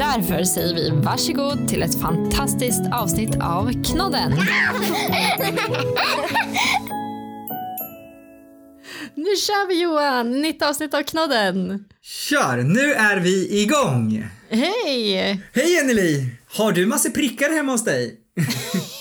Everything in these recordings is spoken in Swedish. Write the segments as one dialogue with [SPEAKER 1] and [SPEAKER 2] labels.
[SPEAKER 1] Därför säger vi varsågod till ett fantastiskt avsnitt av Knodden. Nu kör vi Johan! Nytt avsnitt av Knodden.
[SPEAKER 2] Kör! Nu är vi igång!
[SPEAKER 1] Hej!
[SPEAKER 2] Hej Anneli! Har du massa prickar hemma hos dig?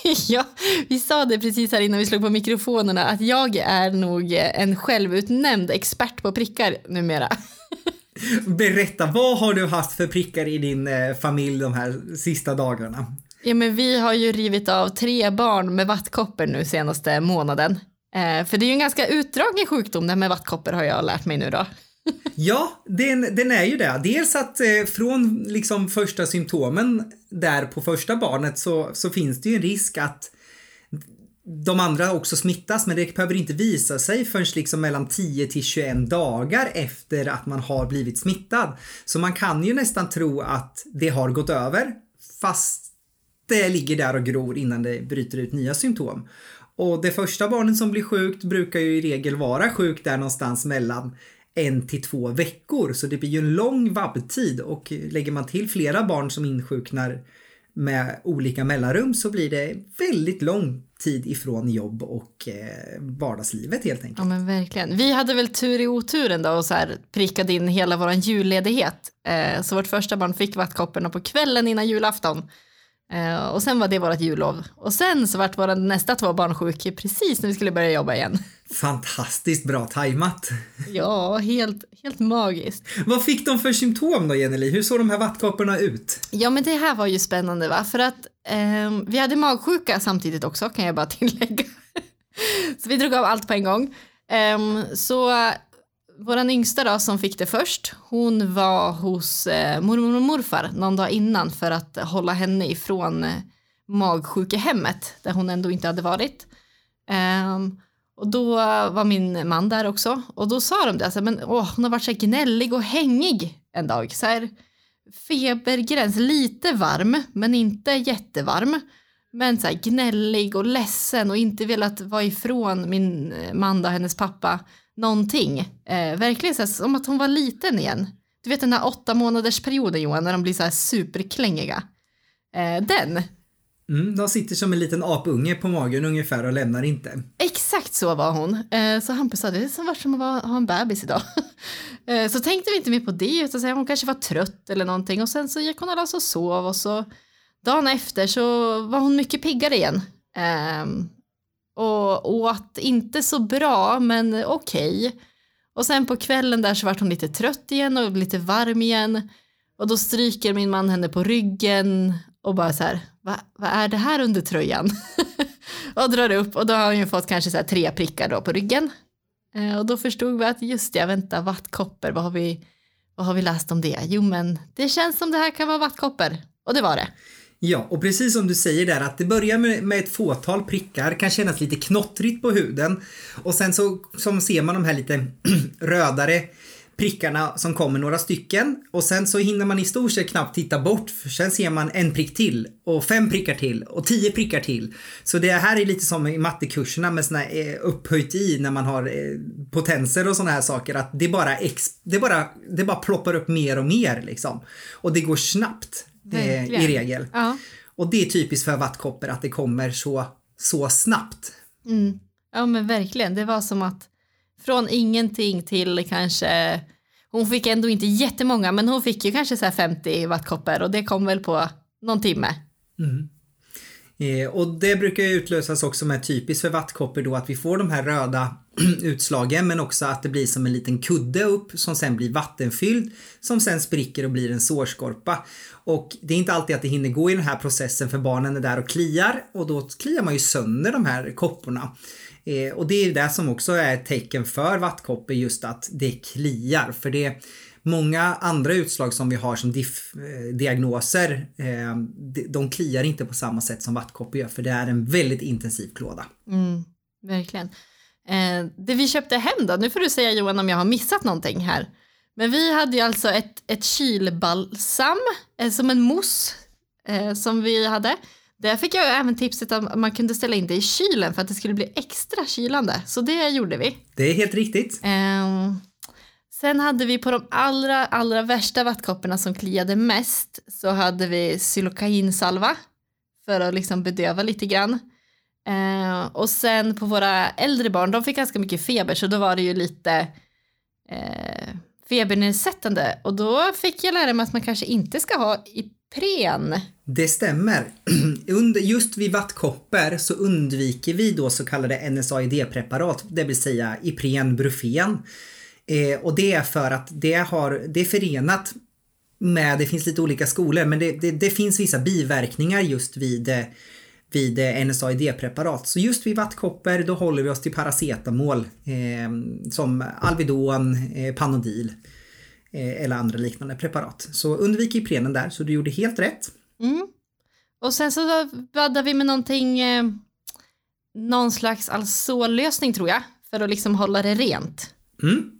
[SPEAKER 1] ja, vi sa det precis här innan vi slog på mikrofonerna att jag är nog en självutnämnd expert på prickar numera.
[SPEAKER 2] Berätta, vad har du haft för prickar i din eh, familj de här sista dagarna?
[SPEAKER 1] Ja, men vi har ju rivit av tre barn med vattkoppor nu senaste månaden. Eh, för det är ju en ganska utdragen sjukdom det här med vattkoppor har jag lärt mig nu då.
[SPEAKER 2] ja, den, den är ju det. Dels att eh, från liksom första symptomen där på första barnet så, så finns det ju en risk att de andra också smittas men det behöver inte visa sig förrän liksom mellan 10 till 21 dagar efter att man har blivit smittad. Så man kan ju nästan tro att det har gått över fast det ligger där och gror innan det bryter ut nya symptom. Och det första barnet som blir sjukt brukar ju i regel vara sjukt där någonstans mellan en till två veckor så det blir ju en lång vabbtid och lägger man till flera barn som insjuknar med olika mellanrum så blir det väldigt lång tid ifrån jobb och eh, vardagslivet helt enkelt.
[SPEAKER 1] Ja men verkligen. Vi hade väl tur i oturen då och så här prickade in hela vår julledighet. Eh, så vårt första barn fick vattkopporna på kvällen innan julafton. Eh, och sen var det vårt jullov. Och sen så vart våra nästa två barn sjuka precis när vi skulle börja jobba igen.
[SPEAKER 2] Fantastiskt bra tajmat.
[SPEAKER 1] Ja, helt, helt magiskt.
[SPEAKER 2] Vad fick de för symptom då Jenny Hur såg de här vattkopporna ut?
[SPEAKER 1] Ja men det här var ju spännande va, för att eh, vi hade magsjuka samtidigt också kan jag bara tillägga. så vi drog av allt på en gång. Eh, så våran yngsta då som fick det först, hon var hos eh, mormor och morfar någon dag innan för att hålla henne ifrån eh, magsjukehemmet där hon ändå inte hade varit. Um, och då var min man där också och då sa de det, alltså, men åh, hon har varit så gnällig och hängig en dag. Så här, febergräns, lite varm men inte jättevarm. Men så här, gnällig och ledsen och inte velat vara ifrån min eh, man och hennes pappa någonting. Eh, verkligen så här, som att hon var liten igen. Du vet den här åtta månaders perioden Johan när de blir så här superklängiga. Eh, den.
[SPEAKER 2] Mm, de sitter som en liten apunge på magen ungefär och lämnar inte.
[SPEAKER 1] Exakt så var hon. Eh, så Hampus sa det som var som att ha en bebis idag. Eh, så tänkte vi inte mer på det utan hon kanske var trött eller någonting och sen så gick hon alltså och sov och så dagen efter så var hon mycket piggare igen. Ehm, och åt inte så bra men okej. Okay. Och sen på kvällen där så vart hon lite trött igen och lite varm igen. Och då stryker min man henne på ryggen och bara så här, vad är det här under tröjan? och drar upp och då har hon ju fått kanske så här tre prickar då på ryggen. Eh, och då förstod vi att just det, vänta, vattkoppor, vad har vi, vad har vi läst om det? Jo men det känns som det här kan vara vattkoppor. Och det var det.
[SPEAKER 2] Ja, och precis som du säger där att det börjar med, med ett fåtal prickar, kan kännas lite knottrigt på huden och sen så som ser man de här lite rödare prickarna som kommer några stycken och sen så hinner man i stort sett knappt titta bort för sen ser man en prick till och fem prickar till och tio prickar till. Så det här är lite som i mattekurserna med såna eh, upphöjt i när man har eh, potenser och såna här saker att det bara, ex, det bara, det bara ploppar upp mer och mer liksom. Och det går snabbt eh, i regel. Ja. Och det är typiskt för vattkoppor att det kommer så, så snabbt.
[SPEAKER 1] Mm. Ja men verkligen, det var som att från ingenting till kanske hon fick ändå inte jättemånga men hon fick ju kanske så 50 wattkoppor och det kom väl på någon timme. Mm.
[SPEAKER 2] Eh, och det brukar ju utlösas också med typiskt för vattkoppor då att vi får de här röda utslagen men också att det blir som en liten kudde upp som sen blir vattenfylld som sen spricker och blir en sårskorpa. Och det är inte alltid att det hinner gå i den här processen för barnen är där och kliar och då kliar man ju sönder de här kopporna. Eh, och det är det som också är ett tecken för vattkoppor just att det kliar för det många andra utslag som vi har som diff, eh, diagnoser, eh, de, de kliar inte på samma sätt som vattkoppor gör för det är en väldigt intensiv klåda.
[SPEAKER 1] Mm, verkligen. Eh, det vi köpte hem då, nu får du säga Johan om jag har missat någonting här. Men vi hade ju alltså ett, ett kylbalsam, eh, som en mousse eh, som vi hade. Där fick jag även tipset att man kunde ställa in det i kylen för att det skulle bli extra kylande. Så det gjorde vi.
[SPEAKER 2] Det är helt riktigt.
[SPEAKER 1] Eh, sen hade vi på de allra, allra värsta vattkopporna som kliade mest så hade vi xylokainsalva för att liksom bedöva lite grann. Eh, och sen på våra äldre barn, de fick ganska mycket feber så då var det ju lite eh, febernedsättande och då fick jag lära mig att man kanske inte ska ha Ipren.
[SPEAKER 2] Det stämmer. Under, just vid vattkoppor så undviker vi då så kallade NSAID-preparat, det vill säga Ipren, Brufen. Eh, och det är för att det, har, det är förenat med, det finns lite olika skolor, men det, det, det finns vissa biverkningar just vid eh, vid NSAID-preparat. Så just vid vattkoppor då håller vi oss till paracetamol eh, som Alvedon, eh, Panodil eh, eller andra liknande preparat. Så undvik Iprenen där, så du gjorde helt rätt.
[SPEAKER 1] Mm. Och sen så baddade vi med någonting, eh, någon slags alzol tror jag, för att liksom hålla det rent.
[SPEAKER 2] Mm.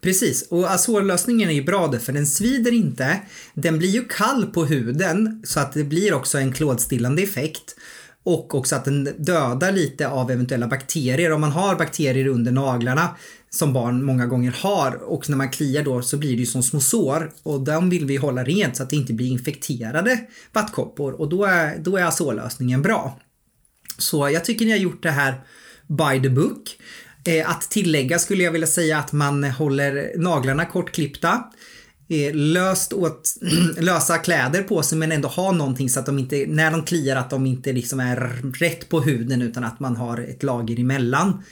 [SPEAKER 2] Precis, och azorlösningen är ju bra där för den svider inte. Den blir ju kall på huden så att det blir också en klådstillande effekt. Och också att den dödar lite av eventuella bakterier. Om man har bakterier under naglarna som barn många gånger har och när man kliar då så blir det ju som små sår och de vill vi hålla rent så att det inte blir infekterade vattkoppor och då är, då är alltså azolösningen bra. Så jag tycker ni har gjort det här by the book. Eh, att tillägga skulle jag vilja säga att man håller naglarna kortklippta Eh, löst åt lösa kläder på sig men ändå ha någonting så att de inte, när de kliar att de inte liksom är rätt på huden utan att man har ett lager emellan.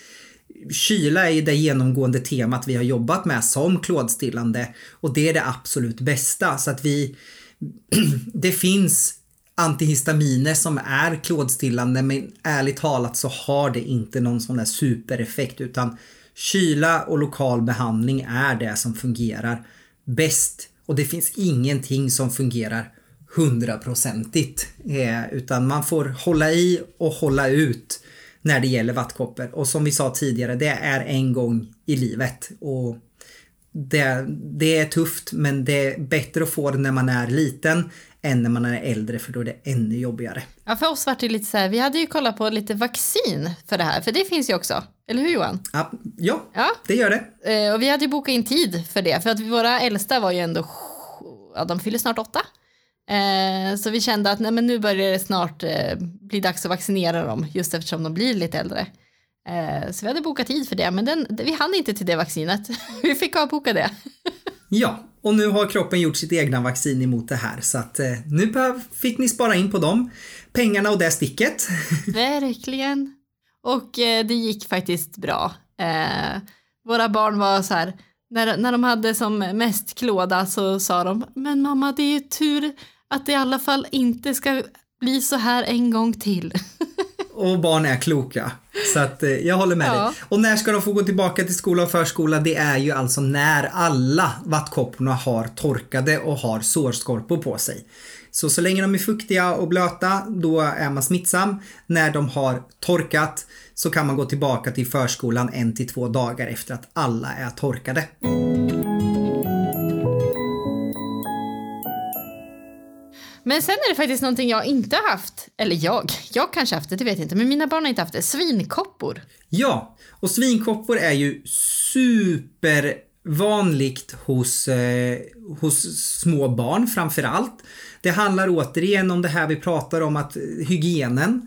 [SPEAKER 2] Kyla är ju det genomgående temat vi har jobbat med som klådstillande och det är det absolut bästa så att vi det finns antihistaminer som är klådstillande men ärligt talat så har det inte någon sån där supereffekt utan kyla och lokal behandling är det som fungerar bäst och det finns ingenting som fungerar hundraprocentigt. Eh, utan man får hålla i och hålla ut när det gäller vattkoppor. Och som vi sa tidigare, det är en gång i livet. Och det, det är tufft men det är bättre att få det när man är liten än när man är äldre för då är det ännu jobbigare.
[SPEAKER 1] Ja, för oss var det lite så här, vi hade ju kollat på lite vaccin för det här, för det finns ju också. Eller hur Johan?
[SPEAKER 2] Ja, ja, ja. det gör det.
[SPEAKER 1] Eh, och vi hade ju bokat in tid för det, för att våra äldsta var ju ändå, ja de fyller snart åtta. Eh, så vi kände att nej, men nu börjar det snart eh, bli dags att vaccinera dem, just eftersom de blir lite äldre. Eh, så vi hade bokat tid för det, men den, vi hann inte till det vaccinet. vi fick avboka det.
[SPEAKER 2] ja, och nu har kroppen gjort sitt egna vaccin emot det här så att eh, nu fick ni spara in på dem pengarna och det sticket.
[SPEAKER 1] Verkligen. Och eh, det gick faktiskt bra. Våra barn var så här, när, när de hade som mest klåda så sa de, men mamma det är ju tur att det i alla fall inte ska bli så här en gång till.
[SPEAKER 2] och barn är kloka. Så att eh, jag håller med ja. dig. Och när ska de få gå tillbaka till skola och förskola? Det är ju alltså när alla vattkopporna har torkade och har sårskorpor på sig. Så så länge de är fuktiga och blöta, då är man smittsam. När de har torkat så kan man gå tillbaka till förskolan en till två dagar efter att alla är torkade.
[SPEAKER 1] Men sen är det faktiskt någonting jag inte har haft, eller jag, jag kanske haft det, det vet jag inte, men mina barn har inte haft det, svinkoppor.
[SPEAKER 2] Ja, och svinkoppor är ju supervanligt hos, eh, hos små barn framför allt. Det handlar återigen om det här vi pratar om att hygienen.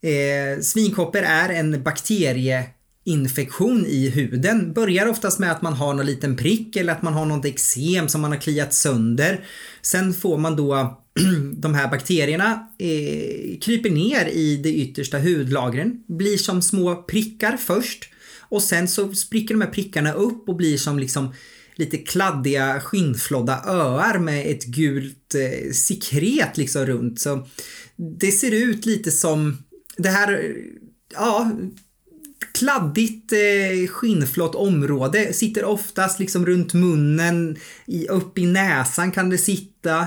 [SPEAKER 2] Eh, svinkoppor är en bakterie infektion i huden börjar oftast med att man har någon liten prick eller att man har något eksem som man har kliat sönder. Sen får man då de här bakterierna eh, kryper ner i de yttersta hudlagren, blir som små prickar först och sen så spricker de här prickarna upp och blir som liksom lite kladdiga skinnflodda öar med ett gult eh, sekret liksom runt. Så det ser ut lite som det här, eh, ja, kladdigt eh, skinnflott område. Sitter oftast liksom runt munnen, i, upp i näsan kan det sitta.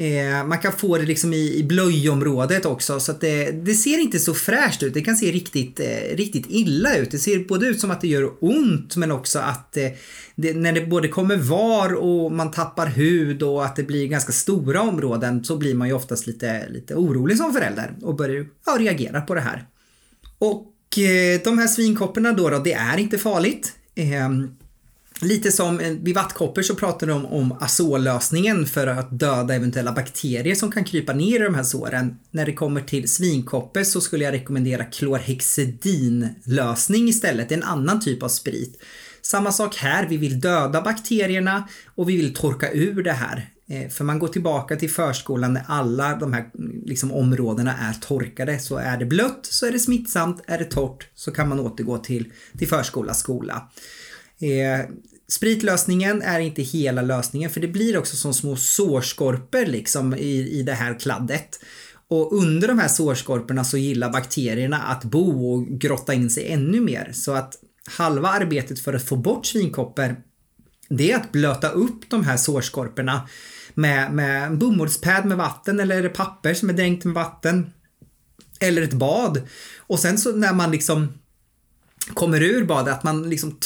[SPEAKER 2] Eh, man kan få det liksom i, i blöjområdet också så att det, det, ser inte så fräscht ut. Det kan se riktigt, eh, riktigt illa ut. Det ser både ut som att det gör ont men också att eh, det, när det både kommer var och man tappar hud och att det blir ganska stora områden så blir man ju oftast lite, lite orolig som förälder och börjar ja, reagera på det här. Och eh, de här svinkopporna då, då, det är inte farligt. Ehm, Lite som eh, vid vattkoppor så pratar de om azollösningen för att döda eventuella bakterier som kan krypa ner i de här såren. När det kommer till svinkoppor så skulle jag rekommendera klorhexidinlösning istället, en annan typ av sprit. Samma sak här, vi vill döda bakterierna och vi vill torka ur det här. Eh, för man går tillbaka till förskolan när alla de här liksom, områdena är torkade. Så är det blött så är det smittsamt, är det torrt så kan man återgå till, till förskola, skola. Eh, spritlösningen är inte hela lösningen för det blir också som små sårskorpor liksom i, i det här kladdet. Och under de här sårskorporna så gillar bakterierna att bo och grotta in sig ännu mer. Så att halva arbetet för att få bort svinkoppor det är att blöta upp de här sårskorporna med, med en bomullspad med vatten eller papper som är dränkt med vatten. Eller ett bad. Och sen så när man liksom kommer ur badet att man liksom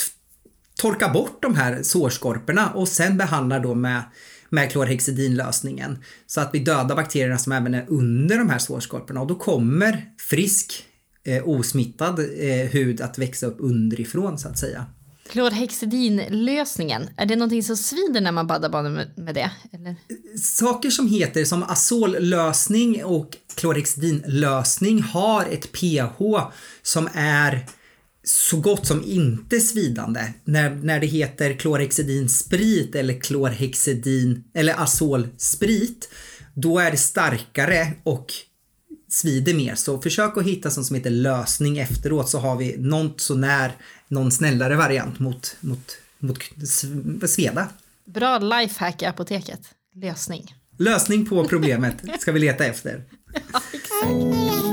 [SPEAKER 2] torka bort de här sårskorporna och sen behandlar då med, med klorhexidinlösningen. Så att vi dödar bakterierna som även är under de här sårskorporna och då kommer frisk eh, osmittad eh, hud att växa upp underifrån så att säga.
[SPEAKER 1] Klorhexidinlösningen, är det någonting som svider när man baddar barnen med, med det? Eller?
[SPEAKER 2] Saker som heter som azollösning och klorhexidinlösning har ett pH som är så gott som inte svidande. När, när det heter klorhexidinsprit eller klorhexidin eller azolsprit, då är det starkare och svider mer. Så försök att hitta sånt som heter lösning efteråt så har vi något sånär någon snällare variant mot, mot, mot sveda.
[SPEAKER 1] Bra lifehack i apoteket. Lösning.
[SPEAKER 2] Lösning på problemet ska vi leta efter. ja, exakt.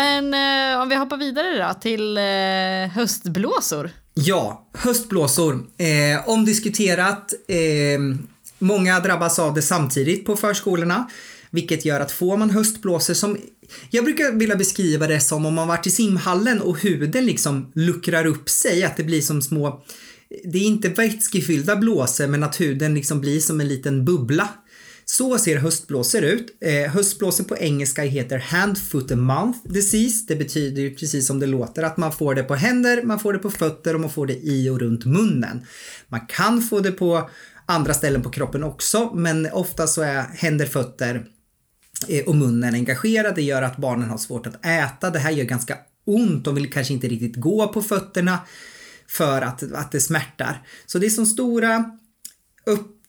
[SPEAKER 1] Men eh, om vi hoppar vidare då till eh, höstblåsor.
[SPEAKER 2] Ja, höstblåsor. Eh, omdiskuterat. Eh, många drabbas av det samtidigt på förskolorna. Vilket gör att får man höstblåsor som jag brukar vilja beskriva det som om man varit i simhallen och huden liksom luckrar upp sig, att det blir som små det är inte vätskefyllda blåsor men att huden liksom blir som en liten bubbla. Så ser höstblåsor ut. Eh, höstblåsor på engelska heter hand, foot and mouth disease. Det betyder ju precis som det låter att man får det på händer, man får det på fötter och man får det i och runt munnen. Man kan få det på andra ställen på kroppen också, men ofta så är händer, fötter eh, och munnen engagerade. Det gör att barnen har svårt att äta. Det här gör ganska ont. De vill kanske inte riktigt gå på fötterna för att, att det smärtar. Så det är som stora upp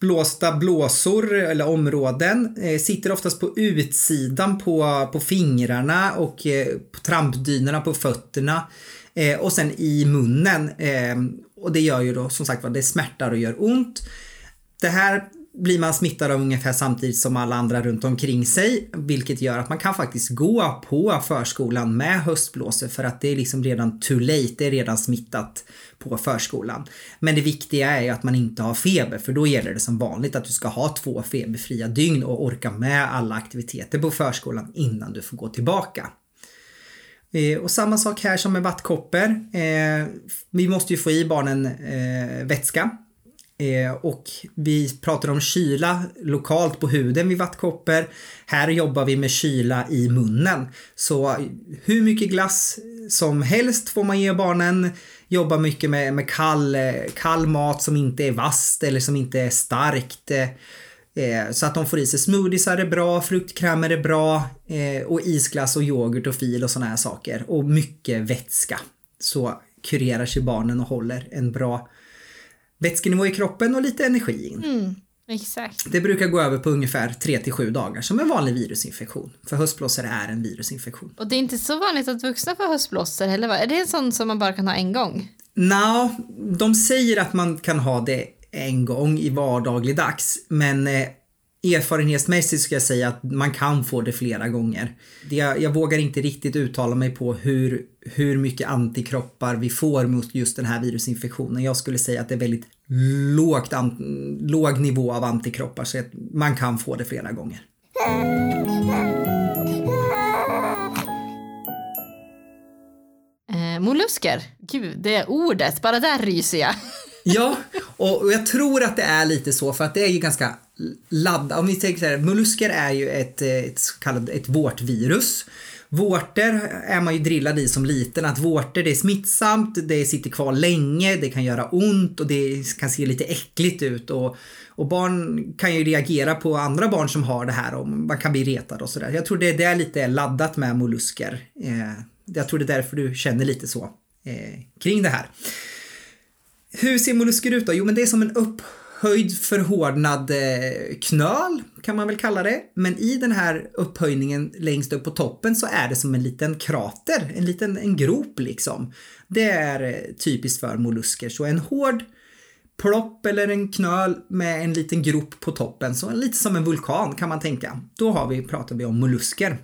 [SPEAKER 2] blåsta blåsor eller områden eh, sitter oftast på utsidan på, på fingrarna och eh, på trampdynorna på fötterna eh, och sen i munnen. Eh, och det gör ju då som sagt vad det smärtar och gör ont. Det här blir man smittad av ungefär samtidigt som alla andra runt omkring sig, vilket gör att man kan faktiskt gå på förskolan med höstblåsor för att det är liksom redan too late, det är redan smittat på förskolan. Men det viktiga är ju att man inte har feber för då gäller det som vanligt att du ska ha två feberfria dygn och orka med alla aktiviteter på förskolan innan du får gå tillbaka. Eh, och samma sak här som med vattkoppor. Eh, vi måste ju få i barnen eh, vätska Eh, och vi pratar om kyla lokalt på huden vid vattkoppor. Här jobbar vi med kyla i munnen. Så hur mycket glass som helst får man ge barnen. Jobba mycket med, med kall, eh, kall mat som inte är vasst eller som inte är starkt. Eh, eh, så att de får i sig smoothiesar är bra, fruktkrämer är bra eh, och isglass och yoghurt och fil och såna här saker. Och mycket vätska. Så kurerar sig barnen och håller en bra vätskenivå i kroppen och lite energi in.
[SPEAKER 1] Mm, exakt.
[SPEAKER 2] Det brukar gå över på ungefär 3 till 7 dagar som en vanlig virusinfektion. För höstblåsor är en virusinfektion.
[SPEAKER 1] Och det är inte så vanligt att vuxna får höstblåsor heller va? Är det en sån som man bara kan ha en gång?
[SPEAKER 2] Nå, de säger att man kan ha det en gång i vardaglig dags men eh, erfarenhetsmässigt ska jag säga att man kan få det flera gånger. Det, jag vågar inte riktigt uttala mig på hur, hur mycket antikroppar vi får mot just den här virusinfektionen. Jag skulle säga att det är väldigt lågt, an, låg nivå av antikroppar så att man kan få det flera gånger.
[SPEAKER 1] Eh, mollusker, gud det ordet, bara där ryser jag.
[SPEAKER 2] Ja, och jag tror att det är lite så för att det är ju ganska laddat. Om vi tänker så här, mollusker är ju ett, eh, ett så kallat ett vårtvirus. Vårtor är man ju drillad i som liten att vårtor det är smittsamt, det sitter kvar länge, det kan göra ont och det kan se lite äckligt ut och, och barn kan ju reagera på andra barn som har det här och man kan bli retad och sådär. Jag tror det, det är lite laddat med mollusker. Eh, jag tror det är därför du känner lite så eh, kring det här. Hur ser mollusker ut då? Jo, men det är som en upphöjd förhårdnad eh, knöl kan man väl kalla det. Men i den här upphöjningen längst upp på toppen så är det som en liten krater, en liten en grop liksom. Det är eh, typiskt för mollusker, så en hård plopp eller en knöl med en liten grop på toppen, så lite som en vulkan kan man tänka. Då har vi, pratar vi om mollusker.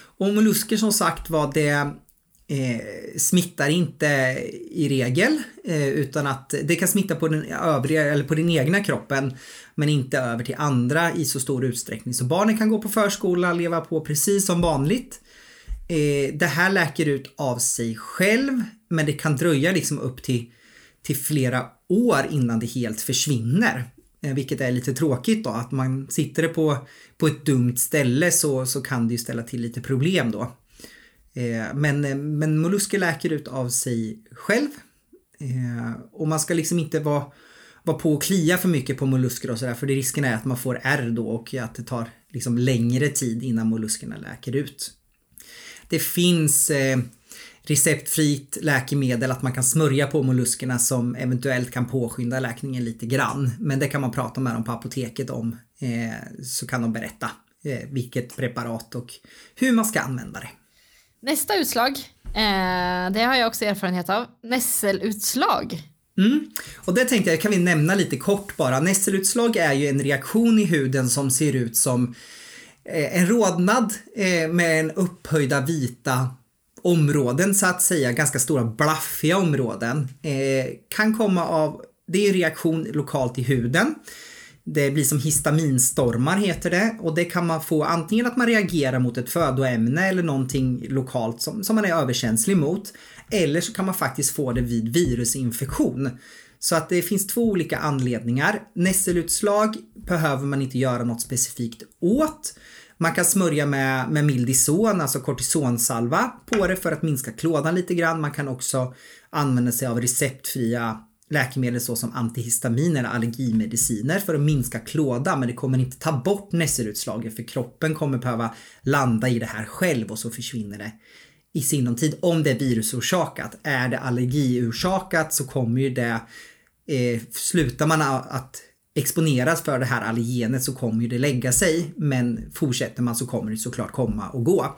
[SPEAKER 2] Och mollusker som sagt var det eh, smittar inte i regel eh, utan att det kan smitta på den övriga eller på den egna kroppen men inte över till andra i så stor utsträckning. Så barnen kan gå på förskola, leva på precis som vanligt. Eh, det här läker ut av sig själv men det kan dröja liksom upp till, till flera år innan det helt försvinner. Eh, vilket är lite tråkigt då att man sitter det på, på ett dumt ställe så, så kan det ju ställa till lite problem då. Eh, men, eh, men mollusker läker ut av sig själv. Eh, och man ska liksom inte vara, vara på och klia för mycket på mollusker och sådär för det risken är att man får ärr då och att det tar liksom längre tid innan molluskerna läker ut. Det finns eh, receptfritt läkemedel att man kan smörja på molluskerna som eventuellt kan påskynda läkningen lite grann. Men det kan man prata med dem på apoteket om eh, så kan de berätta eh, vilket preparat och hur man ska använda det.
[SPEAKER 1] Nästa utslag, eh, det har jag också erfarenhet av, nässelutslag.
[SPEAKER 2] Mm. Och det tänkte jag, kan vi nämna lite kort bara. Nässelutslag är ju en reaktion i huden som ser ut som eh, en rodnad eh, med en upphöjda vita områden så att säga, ganska stora blaffiga områden. Eh, kan komma av, det är en reaktion lokalt i huden. Det blir som histaminstormar heter det och det kan man få antingen att man reagerar mot ett födoämne eller någonting lokalt som, som man är överkänslig mot. Eller så kan man faktiskt få det vid virusinfektion. Så att det finns två olika anledningar. Nässelutslag behöver man inte göra något specifikt åt. Man kan smörja med, med Mildison, alltså kortisonsalva på det för att minska klådan lite grann. Man kan också använda sig av receptfria läkemedel såsom antihistamin eller allergimediciner för att minska klåda men det kommer inte ta bort nässelutslaget för kroppen kommer behöva landa i det här själv och så försvinner det i sinom tid om det är virusorsakat. Är det allergiorsakat så kommer ju det eh, slutar man att exponeras för det här allergenet så kommer ju det lägga sig men fortsätter man så kommer det såklart komma och gå.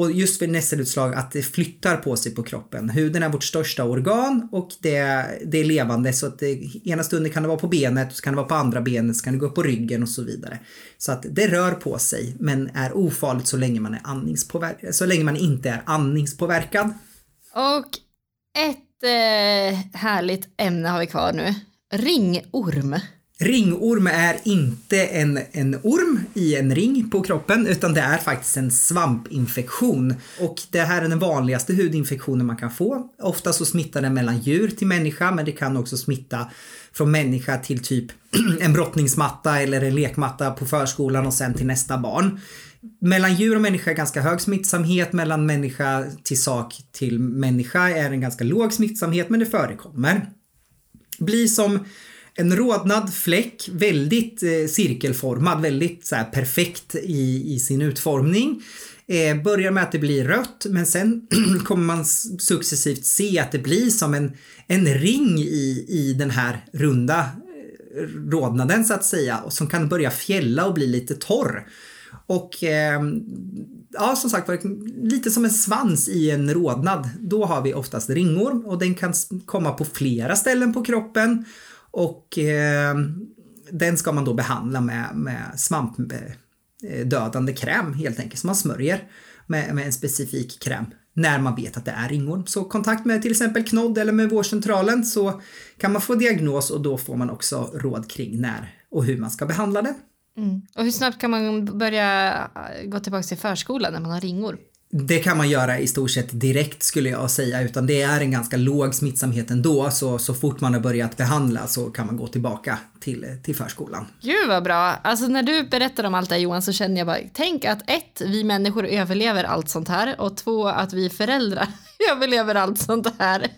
[SPEAKER 2] Och just vid nässelutslag att det flyttar på sig på kroppen. Huden är vårt största organ och det, det är levande så att det, ena stunden kan det vara på benet, så kan det vara på andra benet, så kan det gå upp på ryggen och så vidare. Så att det rör på sig men är ofarligt så länge man, är andningspåverkad, så länge man inte är andningspåverkad.
[SPEAKER 1] Och ett eh, härligt ämne har vi kvar nu. Ringorm.
[SPEAKER 2] Ringorm är inte en, en orm i en ring på kroppen utan det är faktiskt en svampinfektion. Och det här är den vanligaste hudinfektionen man kan få. Ofta så smittar den mellan djur till människa men det kan också smitta från människa till typ en brottningsmatta eller en lekmatta på förskolan och sen till nästa barn. Mellan djur och människa är ganska hög smittsamhet, mellan människa till sak till människa är en ganska låg smittsamhet men det förekommer. Blir som en rodnad fläck, väldigt eh, cirkelformad, väldigt så här, perfekt i, i sin utformning. Eh, börjar med att det blir rött men sen kommer man successivt se att det blir som en, en ring i, i den här runda eh, rodnaden så att säga och som kan börja fjälla och bli lite torr. Och eh, ja, som sagt lite som en svans i en rodnad. Då har vi oftast ringor och den kan komma på flera ställen på kroppen och eh, den ska man då behandla med, med svampdödande kräm helt enkelt som man smörjer med, med en specifik kräm när man vet att det är ringorm. Så kontakt med till exempel Knodd eller med vårdcentralen så kan man få diagnos och då får man också råd kring när och hur man ska behandla det.
[SPEAKER 1] Mm. Och hur snabbt kan man börja gå tillbaka till förskolan när man har ringor?
[SPEAKER 2] Det kan man göra i stort sett direkt skulle jag säga utan det är en ganska låg smittsamhet ändå så så fort man har börjat behandla så kan man gå tillbaka till, till förskolan.
[SPEAKER 1] Gud vad bra! Alltså när du berättar om allt det här Johan så känner jag bara, tänk att ett, vi människor överlever allt sånt här och två, att vi föräldrar överlever allt sånt här.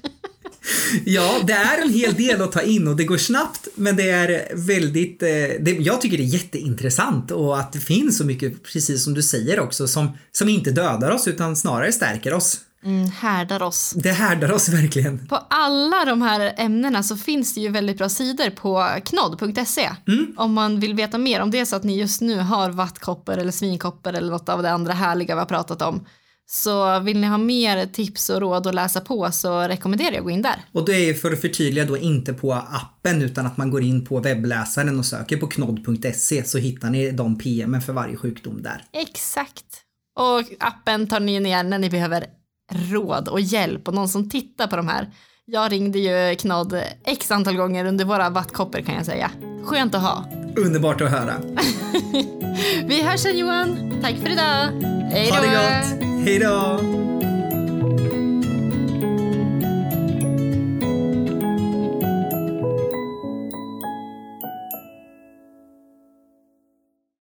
[SPEAKER 2] Ja, det är en hel del att ta in och det går snabbt men det är väldigt, eh, det, jag tycker det är jätteintressant och att det finns så mycket, precis som du säger också, som, som inte dödar oss utan snarare stärker oss.
[SPEAKER 1] Mm, härdar oss.
[SPEAKER 2] Det härdar oss verkligen.
[SPEAKER 1] På alla de här ämnena så finns det ju väldigt bra sidor på knodd.se
[SPEAKER 2] Mm.
[SPEAKER 1] om man vill veta mer. Om det så att ni just nu har vattkoppor eller svinkoppor eller något av det andra härliga vi har pratat om. Så vill ni ha mer tips och råd att läsa på så rekommenderar jag att gå in där.
[SPEAKER 2] Och det är för att förtydliga då inte på appen utan att man går in på webbläsaren och söker på knodd.se så hittar ni de PMen för varje sjukdom där.
[SPEAKER 1] Exakt. Och appen tar ni ner när ni behöver råd och hjälp och någon som tittar på de här. Jag ringde ju Knodd x antal gånger under våra vattkoppor kan jag säga. Skönt att ha.
[SPEAKER 2] Underbart att höra.
[SPEAKER 1] Vi hörs sen Johan. Tack för idag. Hej
[SPEAKER 2] Ha
[SPEAKER 1] då.
[SPEAKER 2] det gott. Hej då.